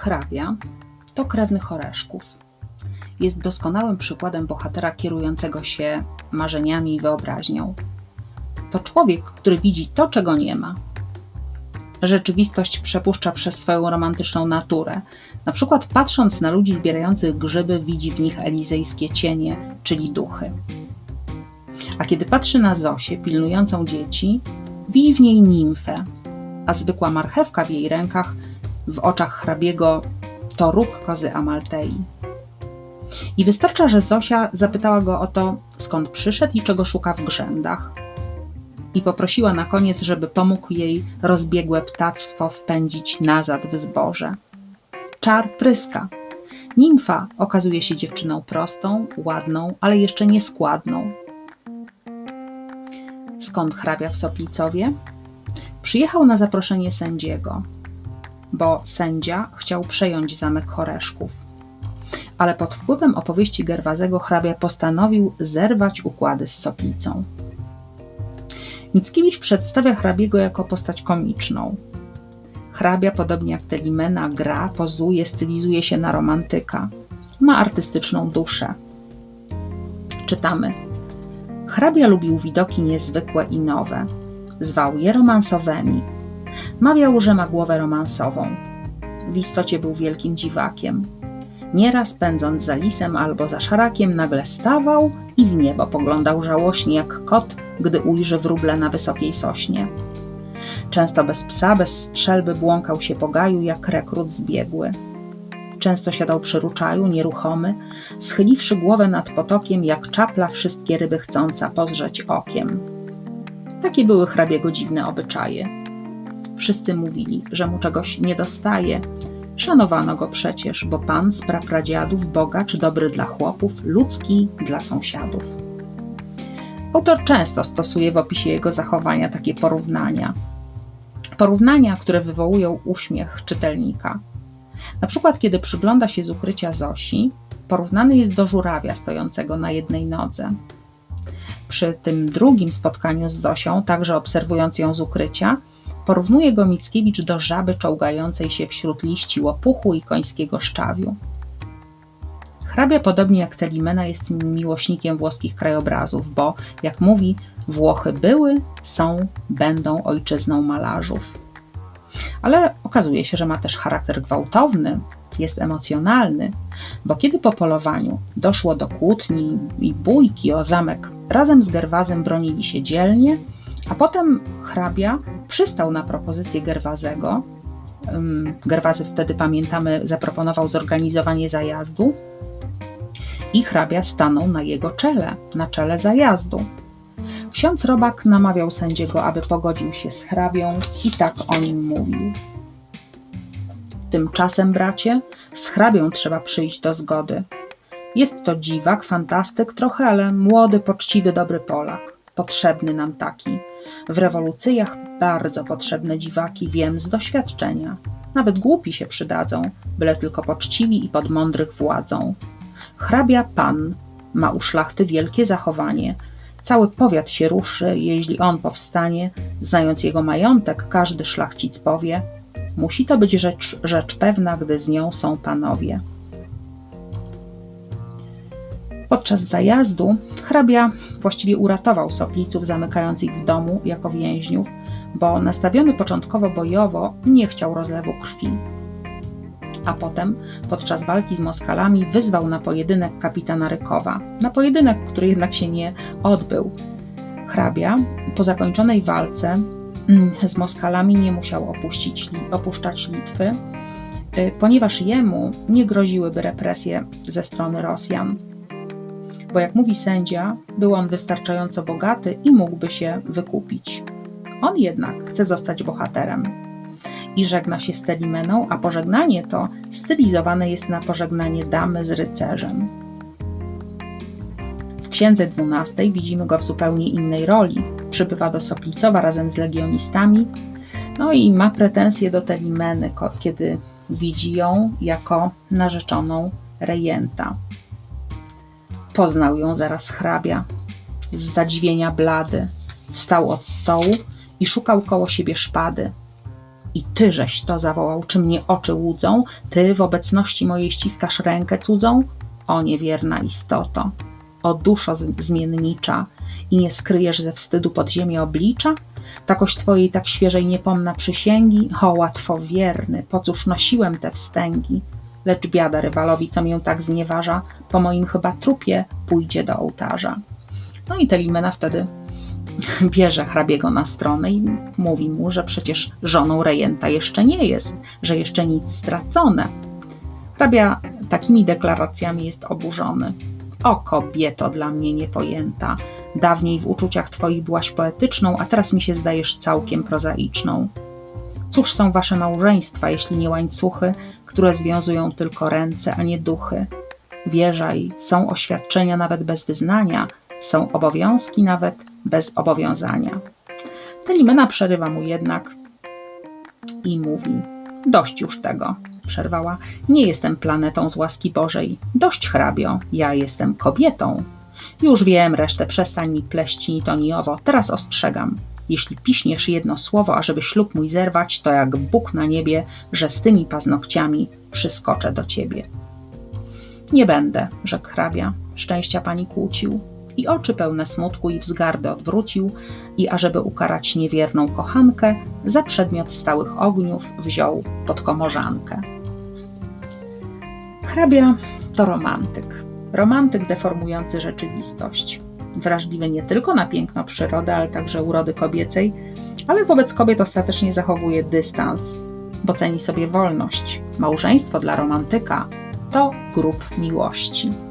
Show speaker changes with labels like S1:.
S1: Hrabia to krewny Choreszków. Jest doskonałym przykładem bohatera kierującego się marzeniami i wyobraźnią. To człowiek, który widzi to, czego nie ma. Rzeczywistość przepuszcza przez swoją romantyczną naturę. Na przykład patrząc na ludzi zbierających grzyby, widzi w nich elizejskie cienie, czyli duchy. A kiedy patrzy na Zosię pilnującą dzieci, widzi w niej nimfę, a zwykła marchewka w jej rękach, w oczach hrabiego, to róg kozy Amaltei. I wystarcza, że Zosia zapytała go o to, skąd przyszedł i czego szuka w grzędach. I poprosiła na koniec, żeby pomógł jej rozbiegłe ptactwo wpędzić nazad w zboże. Czar pryska. Nimfa okazuje się dziewczyną prostą, ładną, ale jeszcze nieskładną. Skąd hrabia w Soplicowie? Przyjechał na zaproszenie sędziego, bo sędzia chciał przejąć zamek Choreszków. Ale pod wpływem opowieści Gerwazego hrabia postanowił zerwać układy z Soplicą. Mickiewicz przedstawia hrabiego jako postać komiczną. Hrabia, podobnie jak Telimena, gra, pozuje, stylizuje się na romantyka. Ma artystyczną duszę. Czytamy. Hrabia lubił widoki niezwykłe i nowe. Zwał je romansowymi. Mawiał, że ma głowę romansową. W istocie był wielkim dziwakiem. Nieraz pędząc za lisem albo za szarakiem, nagle stawał i w niebo poglądał żałośnie jak kot, gdy ujrzy wróble na wysokiej sośnie. Często bez psa, bez strzelby błąkał się po gaju jak rekrut zbiegły. Często siadał przy ruczaju, nieruchomy, schyliwszy głowę nad potokiem, jak czapla wszystkie ryby chcąca pozrzeć okiem. Takie były hrabiego dziwne obyczaje. Wszyscy mówili, że mu czegoś nie dostaje. Szanowano go przecież, bo pan z prapradziadów, bogacz, dobry dla chłopów, ludzki dla sąsiadów. Autor często stosuje w opisie jego zachowania takie porównania. Porównania, które wywołują uśmiech czytelnika. Na przykład, kiedy przygląda się z ukrycia Zosi, porównany jest do żurawia stojącego na jednej nodze. Przy tym drugim spotkaniu z Zosią, także obserwując ją z ukrycia, porównuje go Mickiewicz do żaby czołgającej się wśród liści łopuchu i końskiego szczawiu. Hrabia, podobnie jak Telimena, jest miłośnikiem włoskich krajobrazów, bo, jak mówi, Włochy były, są, będą ojczyzną malarzów. Ale okazuje się, że ma też charakter gwałtowny, jest emocjonalny, bo kiedy po polowaniu doszło do kłótni i bójki o zamek, razem z Gerwazem bronili się dzielnie, a potem hrabia przystał na propozycję Gerwazego. Gerwazy wtedy, pamiętamy, zaproponował zorganizowanie zajazdu i hrabia stanął na jego czele, na czele zajazdu. Ksiądz Robak namawiał sędziego, aby pogodził się z hrabią i tak o nim mówił. Tymczasem, bracie, z hrabią trzeba przyjść do zgody. Jest to dziwak, fantastyk trochę, ale młody, poczciwy, dobry Polak. Potrzebny nam taki. W rewolucyjach bardzo potrzebne dziwaki, wiem z doświadczenia. Nawet głupi się przydadzą, byle tylko poczciwi i pod mądrych władzą. Hrabia pan ma u szlachty wielkie zachowanie. Cały powiat się ruszy, jeśli on powstanie. Znając jego majątek, każdy szlachcic powie: Musi to być rzecz, rzecz pewna, gdy z nią są panowie. Podczas zajazdu hrabia właściwie uratował sopliców zamykając ich w domu jako więźniów, bo nastawiony początkowo bojowo nie chciał rozlewu krwi. A potem, podczas walki z Moskalami, wyzwał na pojedynek kapitana Rykowa. Na pojedynek, który jednak się nie odbył. Hrabia po zakończonej walce mm, z Moskalami nie musiał opuścić, opuszczać Litwy, y, ponieważ jemu nie groziłyby represje ze strony Rosjan bo jak mówi sędzia, był on wystarczająco bogaty i mógłby się wykupić. On jednak chce zostać bohaterem i żegna się z Telimeną, a pożegnanie to stylizowane jest na pożegnanie damy z rycerzem. W księdze dwunastej widzimy go w zupełnie innej roli. Przybywa do Soplicowa razem z legionistami, no i ma pretensje do Telimeny, kiedy widzi ją jako narzeczoną rejenta. Poznał ją zaraz hrabia. Z zadziwienia blady. Wstał od stołu i szukał koło siebie szpady. I ty żeś to zawołał, czy mnie oczy łudzą? Ty w obecności mojej ściskasz rękę cudzą? O niewierna istoto, o duszo zmiennicza, i nie skryjesz ze wstydu podziemia oblicza? Takoś twojej tak świeżej nie pomna przysięgi? O łatwowierny, po cóż nosiłem te wstęgi? Lecz biada rywalowi, co mię tak znieważa, po moim chyba trupie pójdzie do ołtarza. No i Telimena wtedy bierze hrabiego na stronę i mówi mu, że przecież żoną rejenta jeszcze nie jest, że jeszcze nic stracone. Hrabia takimi deklaracjami jest oburzony. O kobieto dla mnie niepojęta, dawniej w uczuciach twoich byłaś poetyczną, a teraz mi się zdajesz całkiem prozaiczną. Cóż są wasze małżeństwa, jeśli nie łańcuchy, które związują tylko ręce, a nie duchy? Wierzaj, są oświadczenia nawet bez wyznania, są obowiązki nawet bez obowiązania. Telimena przerywa mu jednak i mówi: Dość już tego, przerwała. Nie jestem planetą z łaski Bożej. Dość hrabio, ja jestem kobietą. Już wiem, resztę przestań mi pleść ni to ni owo. Teraz ostrzegam. Jeśli piśniesz jedno słowo, ażeby ślub mój zerwać, to jak Bóg na niebie, że z tymi paznokciami przyskoczę do ciebie. Nie będę, rzekł hrabia. Szczęścia pani kłócił i oczy pełne smutku i wzgardy odwrócił i ażeby ukarać niewierną kochankę, za przedmiot stałych ogniów wziął pod komorzankę. Hrabia to romantyk. Romantyk deformujący rzeczywistość. Wrażliwy nie tylko na piękno przyrody, ale także urody kobiecej, ale wobec kobiet ostatecznie zachowuje dystans, bo ceni sobie wolność. Małżeństwo dla romantyka to grób miłości.